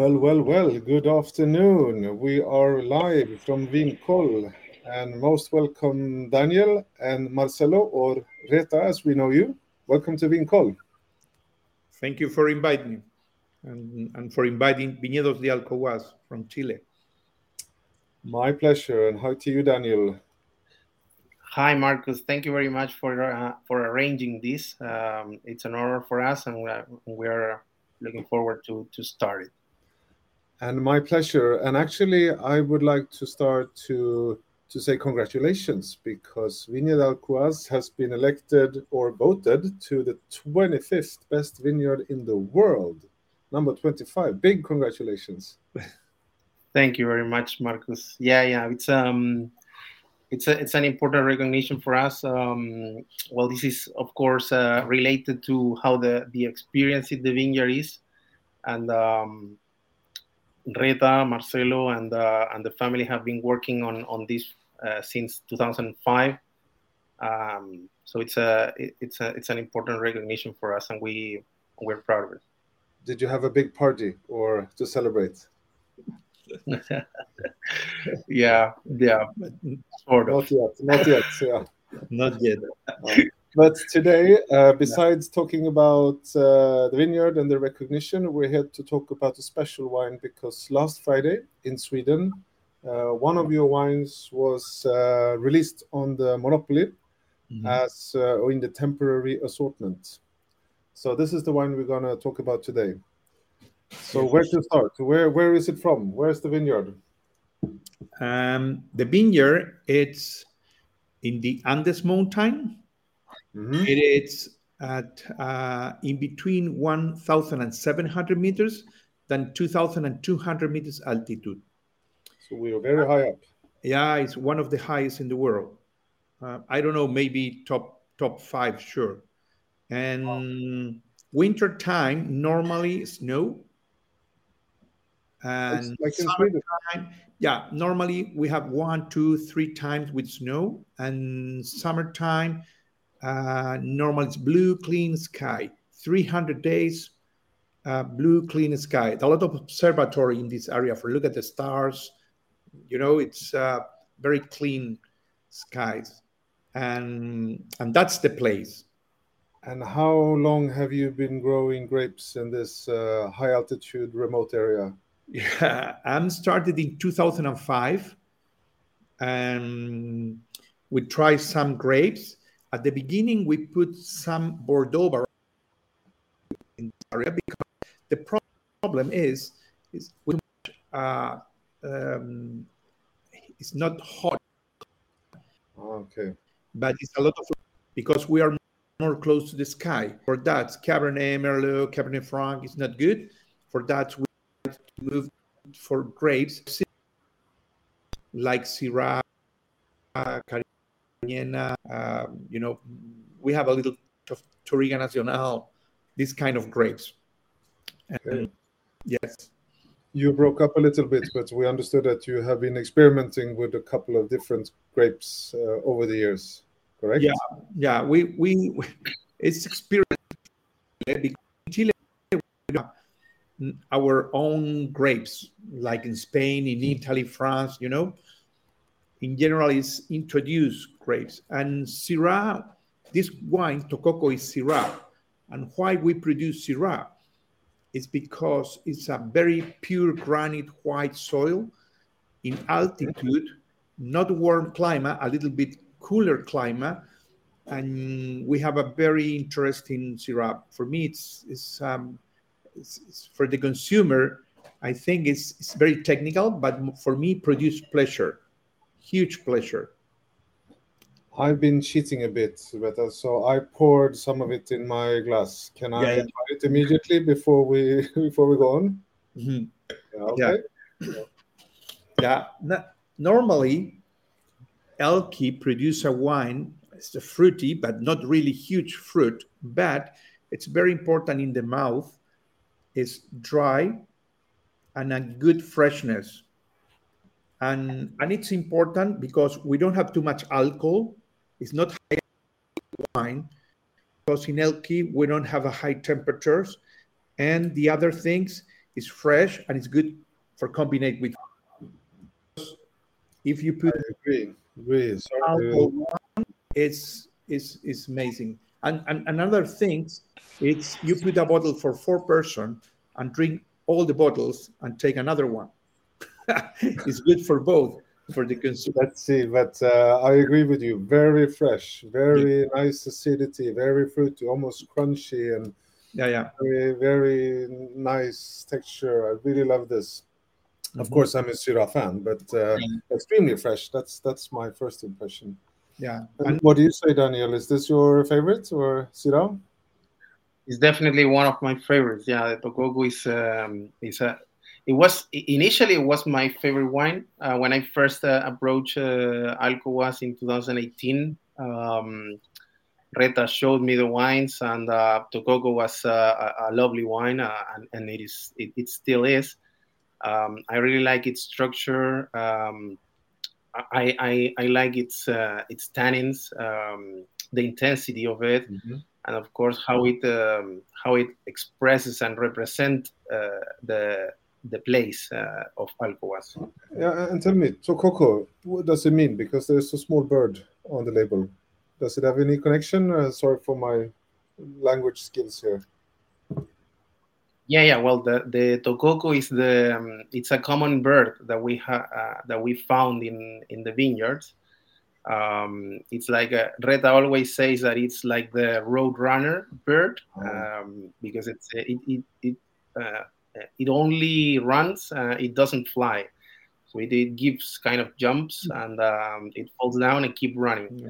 Well, well, well, good afternoon. We are live from Vincol, and most welcome Daniel and Marcelo, or Reta as we know you. Welcome to Vincol. Thank you for inviting me and, and for inviting Viñedos de Alcohuaz from Chile. My pleasure, and hi to you, Daniel. Hi, Marcus. Thank you very much for uh, for arranging this. Um, it's an honor for us, and we are, we are looking forward to to start it. And my pleasure. And actually, I would like to start to to say congratulations because del Alcohuaz has been elected or voted to the 25th best vineyard in the world, number 25. Big congratulations. Thank you very much, Marcus. Yeah, yeah, it's um, it's a, it's an important recognition for us. Um, well, this is of course uh, related to how the the experience in the vineyard is, and um, Reta, Marcelo, and uh, and the family have been working on on this uh, since 2005. Um, so it's a it's a it's an important recognition for us, and we we're proud of it. Did you have a big party or to celebrate? yeah, yeah, sort of. Not yet, not yet. Yeah, not yet. But today, uh, besides talking about uh, the vineyard and the recognition, we're here to talk about a special wine because last Friday in Sweden, uh, one of your wines was uh, released on the Monopoly mm-hmm. as uh, in the temporary assortment. So this is the wine we're going to talk about today. So where to start? Where where is it from? Where's the vineyard? Um, the vineyard it's in the Andes Mountain Mm-hmm. It is at uh, in between 1,700 meters than 2,200 meters altitude. So we are very high up. Yeah, it's one of the highest in the world. Uh, I don't know, maybe top top five, sure. And wow. winter time normally snow. And like summertime, yeah, normally we have one, two, three times with snow, and summertime uh, normal it's blue, clean sky. 300 days, uh, blue, clean sky. A lot of observatory in this area for look at the stars. You know, it's uh, very clean skies, and and that's the place. And how long have you been growing grapes in this uh, high altitude remote area? Yeah, I'm started in 2005, and we tried some grapes at the beginning, we put some Bordeaux in the area because the problem is is we uh, um, it's not hot. Okay. But it's a lot of because we are more close to the sky. For that, Cabernet Merlot, Cabernet Franc is not good. For that, we move for grapes like Syrah, Cariñena, um, you know, we have a little of Touriga Nacional, this kind of grapes. And, yes. You broke up a little bit, but we understood that you have been experimenting with a couple of different grapes uh, over the years, correct? Yeah, yeah. We we, we it's experience because in Chile our own grapes, like in Spain, in Italy, France. You know, in general is introduced grapes. And Syrah, this wine, Tococo, is Syrah. And why we produce Syrah is because it's a very pure granite white soil in altitude, not warm climate, a little bit cooler climate. And we have a very interesting Syrah. For me, it's, it's, um, it's, it's for the consumer, I think it's, it's very technical, but for me, produce pleasure huge pleasure. I've been cheating a bit, but uh, so I poured some of it in my glass. Can I yeah, try it immediately before we before we go on? Mm-hmm. Yeah, okay. Yeah. yeah. No, normally, Elqui produce a wine. It's a fruity, but not really huge fruit. But it's very important in the mouth. It's dry and a good freshness and and it's important because we don't have too much alcohol. It's not high wine because in Elqui we don't have a high temperatures, and the other things is fresh and it's good for combinate with. If you put I agree. Agree. Sorry alcohol wine, it's it's it's amazing. And, and another thing, it's you put a bottle for four person and drink all the bottles and take another one. it's good for both for the consumer. Let's see, but uh, I agree with you. Very fresh, very nice acidity, very fruity, almost crunchy, and Yeah, yeah. very, very nice texture. I really love this. Of Mhm. course, I'm a Syrah fan, but uh, extremely fresh. That's that's my first impression. Yeah. And And what do you say, Daniel? Is this your favorite or Syrah? It's definitely one of my favorites. Yeah, the Tococo is um, is a. It was initially it was my favorite wine uh, when I first uh, approached uh, Alcohuaz in 2018. Um, Reta showed me the wines, and uh, Tococo was uh, a, a lovely wine, uh, and, and it is it, it still is. Um, I really like its structure. Um, I, I I like its uh, its tannins, um, the intensity of it and of course how it um, how it expresses and represent uh, the the place uh, of Alcohuaz. Yeah, and tell me, Tococo, what does it mean? Because there's a small bird on the label. Does it have any connection? Uh, sorry for my language skills here. Yeah, yeah. Well, the the tococo is the um, it's a common bird that we ha- uh, that we found in in the vineyards. Um, it's like a, Reta always says that it's like the road runner bird um, because it's it it it, uh, it only runs, uh, it doesn't fly. So it, it gives kind of jumps and um, it falls down and keep running.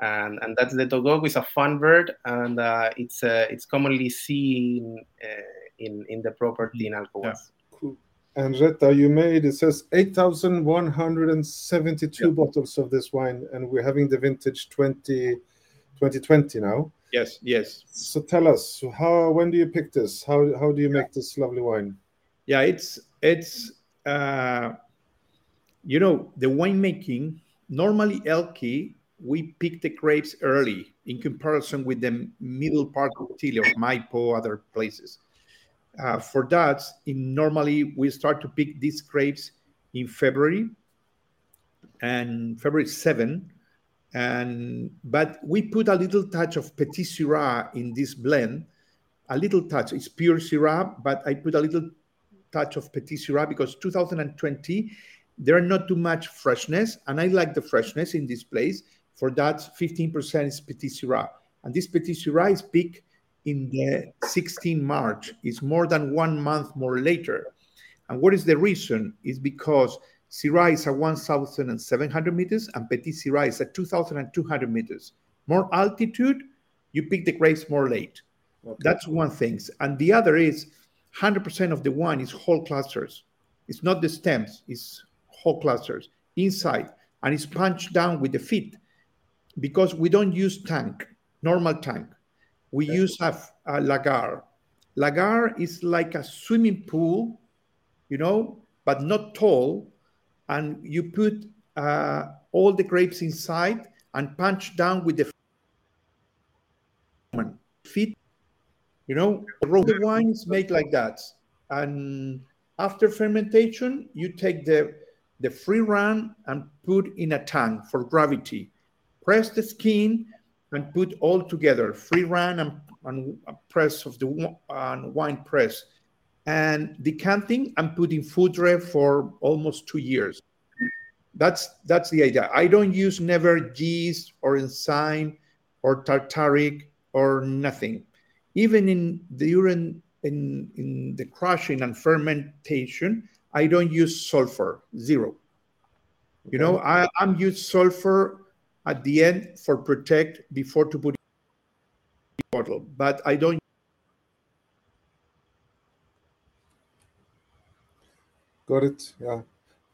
And, and that's the tococo is a fun bird and uh, it's uh, it's commonly seen uh, in in the property in Alcohuaz. Cool. And Reta, you made it says 8,172 Yeah. bottles of this wine, and we're having the vintage 20, 2020 now. yes, yes. So tell us, how when do you pick this? How how do you make this lovely wine? Yeah, it's it's uh, you know the winemaking. Normally, Elqui, we pick the grapes early in comparison with the middle part of Chile or Maipo, other places. Uh, for that, in normally we start to pick these grapes in February and February 7 and but we put a little touch of petit syrah in this blend a little touch. It's pure syrah but i put a little touch of petit syrah because 2020 there are not too much freshness and i like the freshness in this place. For that 15% is petit syrah. And this petit syrah is picked in the 16 march. It's more than one month more later. And what is the reason? Is because Syrah is at 1,700 meters and Petit Syrah is at 2,200 meters. More altitude, you pick the grapes more late. Okay. That's one thing. And the other is 100% of the wine is whole clusters. It's not the stems, it's whole clusters inside. And it's punched down with the feet because we don't use tank, normal tank. We Okay. use a, a lagar. Lagar is like a swimming pool, you know, but not tall. And you put uh, all the grapes inside and punch down with the feet. You know, the wines make like that. And after fermentation, you take the the free run and put in a tank for gravity. Press the skin and put all together, free run and, and press of the and wine press, and decanting and putting foudre for almost two years. That's that's the idea. I don't use never yeast or enzyme or tartaric or nothing. Even in the urine in, in the crushing and fermentation, I don't use sulfur, zero. You know, I, I'm use sulfur at the end for protect before to put in the bottle, but I don't Got it. Yeah.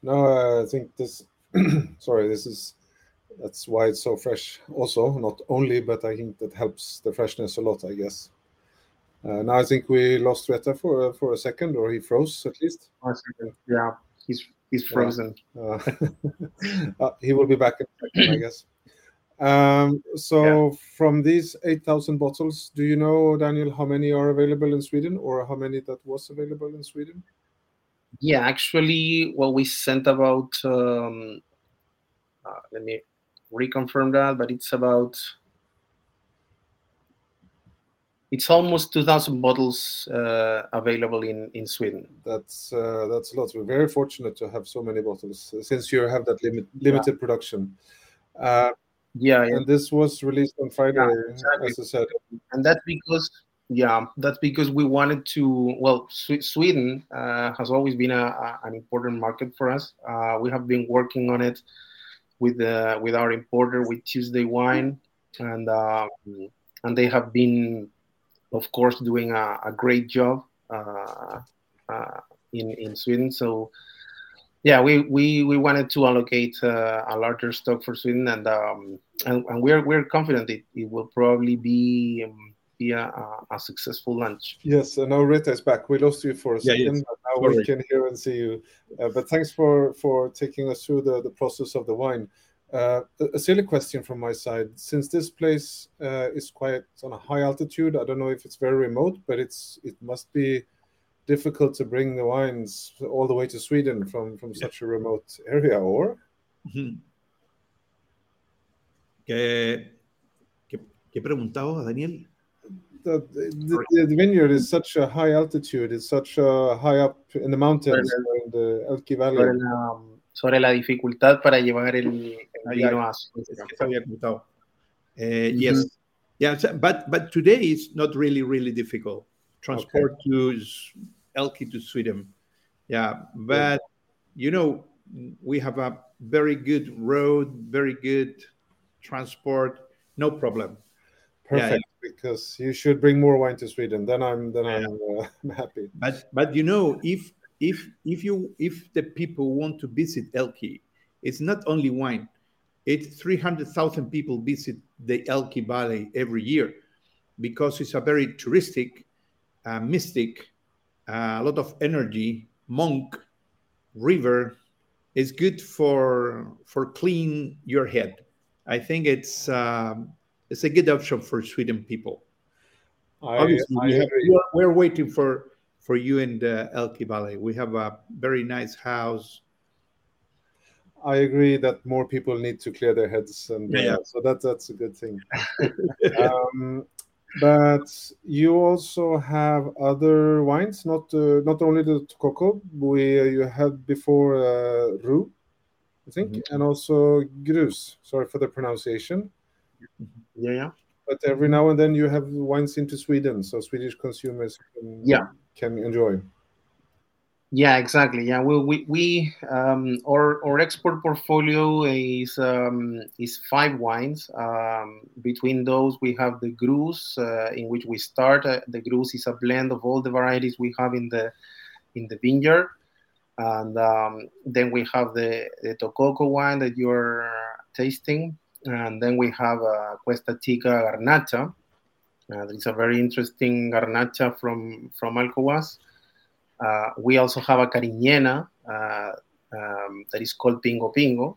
No, I think this. sorry, this is. That's why it's so fresh. Also, not only, but I think that helps the freshness a lot. I guess. Uh, now I think we lost Reta for for a second, or he froze at least. Yeah, he's he's frozen. Uh, uh, he will be back in a second, I guess. Um, so yeah. from these 8,000 bottles, do you know, Daniel, how many are available in Sweden or how many that was available in Sweden? Yeah, actually, well, we sent about, um, uh, let me reconfirm that, but it's about, it's almost 2,000 bottles uh, available in, in Sweden. That's uh, that's a lot. We're very fortunate to have so many bottles since you have that limit, limited yeah. production. Uh, yeah, yeah, and this was released on Friday, yeah, exactly. as I said. And that's because, yeah, that's because we wanted to. Well, Sweden uh, has always been a, a, an important market for us. Uh, we have been working on it with the with our importer with Tuesday Wine, and um, and they have been, of course, doing a, a great job uh, uh in in Sweden. So yeah, we, we, we wanted to allocate uh, a larger stock for Sweden, and um, and, and we're we're confident it, it will probably be um, be a, a, successful launch. Yes, and now Reta is back. We lost you for a second, yeah, but now Sorry. we can hear and see you. Uh, but thanks for for taking us through the, the process of the wine. Uh, a silly question from my side. Since this place uh, is quite on a high altitude, I don't know if it's very remote, but it's it must be difficult to bring the wines all the way to Sweden from from such a remote area, or? Mm-hmm. ¿Qué, qué, qué preguntaba, Daniel? The, the, the, vineyard is such a high altitude, it's such a high up in the mountains, sobre, in the Elqui Valley. Sobre la, sobre la dificultad para llevar el, el vino a Suecia. Uh, mm-hmm. Yes, yeah, but but today it's not really really difficult. Transport okay. to Elqui to Sweden. Yeah, but you know, we have a very good road, very good transport, no problem. Perfect, yeah. Because you should bring more wine to Sweden. Then I'm then. I'm uh, happy. But but you know, if if if you if the people want to visit Elqui, it's not only wine. It's 300,000 people visit the Elqui Valley every year because it's a very touristic, uh, mystic a lot of energy, monk, river is good for for clean your head. I think it's um, it's a good option for Sweden people. I, Obviously, I we have, we're waiting for for you in the Elqui Valley. We have a very nice house. I agree that more people need to clear their heads, and yeah, uh, yeah. so that that's a good thing. um, but you also have other wines, not uh, not only the Tococo. We uh, you had before uh, Rhu, I think, mm-hmm. and also Grus. Sorry for the pronunciation. Yeah, yeah. But every now and then you have wines into Sweden, so Swedish consumers can, yeah. can enjoy. Yeah, exactly. Yeah, we we, we um, our our export portfolio is um, is five wines. Um, between those, we have the Grus, uh, in which we start. Uh, the Grus is a blend of all the varieties we have in the in the vineyard, and um, then we have the the Tococo wine that you're tasting, and then we have uh, Cuesta Chica Garnacha. Uh, a very interesting Garnacha from from Alcohuaz. Uh, we also have a cariñena uh, um, that is called Pingo Pingo.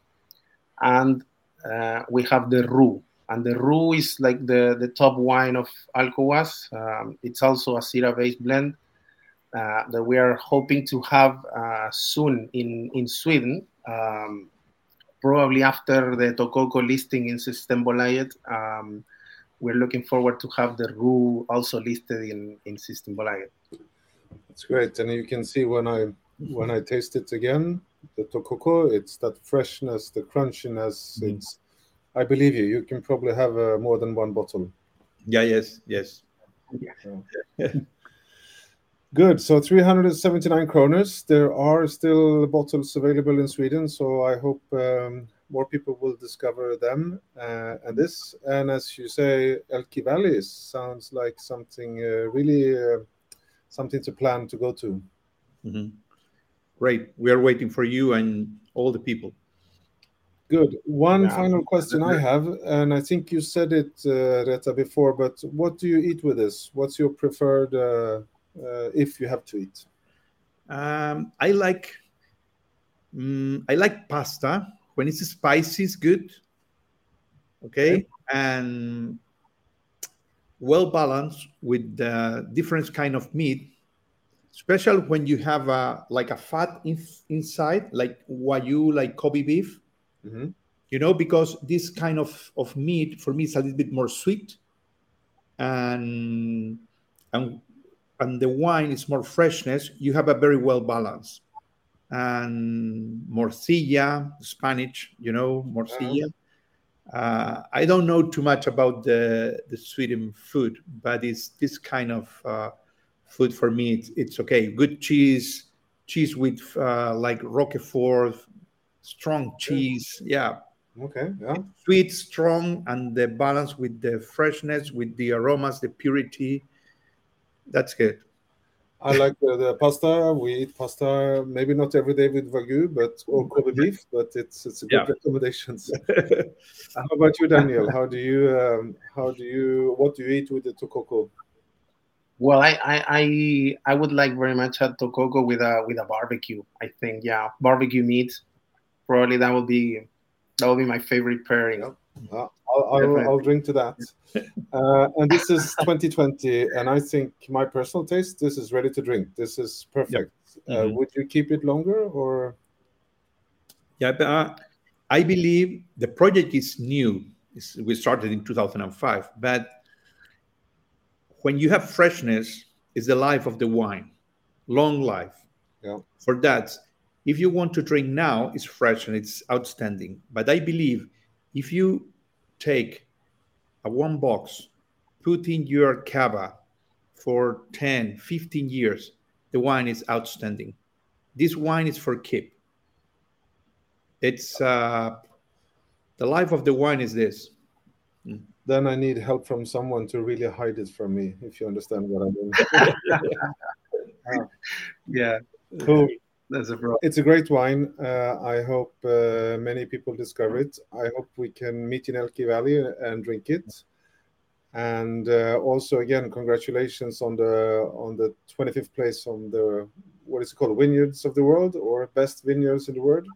And uh, we have the Rhu. And the Rhu is like the, the top wine of Alcohuaz. Um, it's also a Syrah based blend uh, that we are hoping to have uh, soon in, in Sweden. Um, probably after the Tococo listing in Systembolaget. Um, we're looking forward to have the Rhu also listed in, in Systembolaget. It's great, and you can see when I when I taste it again, the tococo, it's that freshness, the crunchiness. Mm. It's, I believe you. You can probably have uh, more than one bottle. Yeah. Yes. Yes. Yeah. Good. So 379 kroners. There are still bottles available in Sweden, so I hope um, more people will discover them uh, and this. And as you say, Elqui Valley sounds like something uh, really uh, something to plan to go to. Mm-hmm. Great. We are waiting for you and all the people. Good. One yeah. final question I have, and I think you said it, uh, Reta, before, but what do you eat with this? What's your preferred, uh, if you have to eat? Um, I like, um, I like pasta when it's spicy. It's good. okay, okay. and well balanced with the different kind of meat, especially when you have a like a fat in, inside, like wagyu, like Kobe beef. Mm-hmm. You know, because this kind of, of meat for me is a little bit more sweet, and and and the wine is more freshness. You have a very well balanced and morcilla, Spanish, you know, morcilla. Uh, I don't know too much about the the Sweden food, but it's this kind of uh, food for me. It's, it's, okay. Good cheese, cheese with uh, like Roquefort, strong cheese. Yeah. Okay. Yeah. It's sweet, strong, and the balance with the freshness, with the aromas, the purity. That's good. I like the, the, pasta. We eat pasta, maybe not every day with wagyu, but or Kobe beef, but it's it's a good yeah. recommendations. how about you, Daniel? How do you um, how do you what do you eat with the tococo? Well, I, I I I would like very much a tococo with a with a barbecue. I think yeah, barbecue meat. Probably that would be that would be my favorite pairing. Uh, I'll, I'll, I'll, drink to that. Uh, and this is 2020, and I think my personal taste, this is ready to drink. This is perfect. Yep. Uh, mm-hmm. would you keep it longer or? Yeah, but, uh, I believe the project is new. It's, we started in 2005, but when you have freshness, is the life of the wine, long life. Yeah. For that, if you want to drink now, it's fresh and it's outstanding. But I believe if you take a one box, put in your cava for 10, 15 years, the wine is outstanding. This wine is for keep. It's uh, the life of the wine is this. Mm. Then I need help from someone to really hide it from me, if you understand what I mean. yeah. Cool. That's a It's a great wine. Uh, I hope uh, many people discover it. I hope we can meet in Elqui Valley and drink it. And uh, also, again, congratulations on the on the 25th place on the what is it called, vineyards of the world or best vineyards in the world.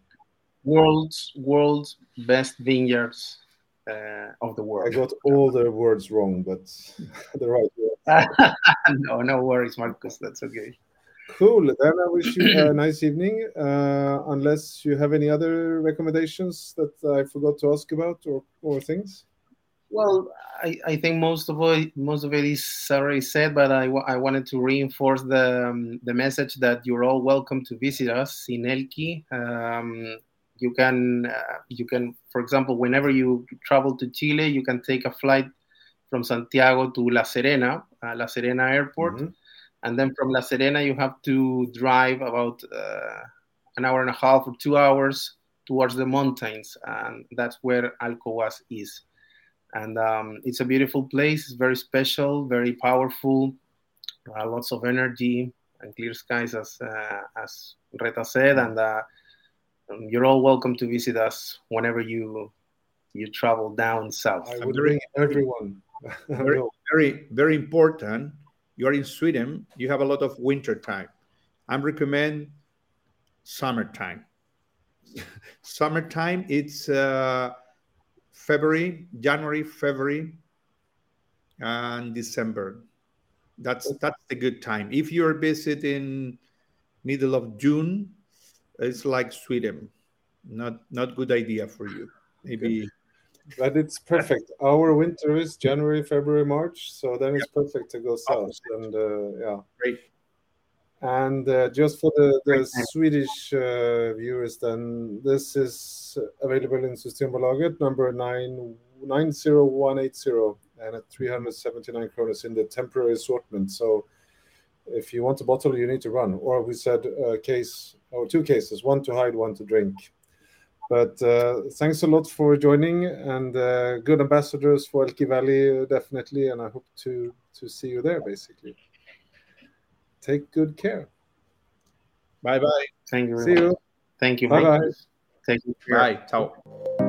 World's world's best vineyards uh, of the world. I got all the words wrong, but the right words. no, no worries, Marcus. That's okay. Cool. Then I wish you a nice evening. Uh, unless you have any other recommendations that I forgot to ask about or, or things. Well, I, I think most of it most of it is already said, but I, I wanted to reinforce the um, the message that you're all welcome to visit us in Elqui. Um, you can uh, you can, for example, whenever you travel to Chile, you can take a flight from Santiago to La Serena, uh, La Serena Airport. Mm-hmm and then from La Serena you have to drive about uh, an hour and a half or two hours towards the mountains, and that's where Alcohuaz is. And um, it's a beautiful place. It's very special, very powerful, uh, lots of energy and clear skies, as uh, as Reta said. And uh, um, you're all welcome to visit us whenever you you travel down south. I would bring everyone. very, very, very important you are in Sweden, you have a lot of winter time. I recommend summertime. summertime, it's uh, February, January, February, and December. That's that's a good time. If you're visiting middle of June, it's like Sweden. Not not good idea for you. Maybe but it's perfect. Our winter is January, February, March, so then it's perfect to go south. And uh, yeah, great. And uh, just for the, the Swedish uh, viewers, then this is available in Systembolaget number nine nine zero one eight zero and at three hundred seventy nine kronas in the temporary assortment. So if you want a bottle, you need to run. Or we said a case or two cases, one to hide, one to drink. But uh, thanks a lot for joining and uh, good ambassadors for Elqui Valley, uh, definitely. And I hope to, to see you there, basically. Take good care. Bye bye. Thank you. See you. Thank you. Bye bye. Take care. Bye. Ciao.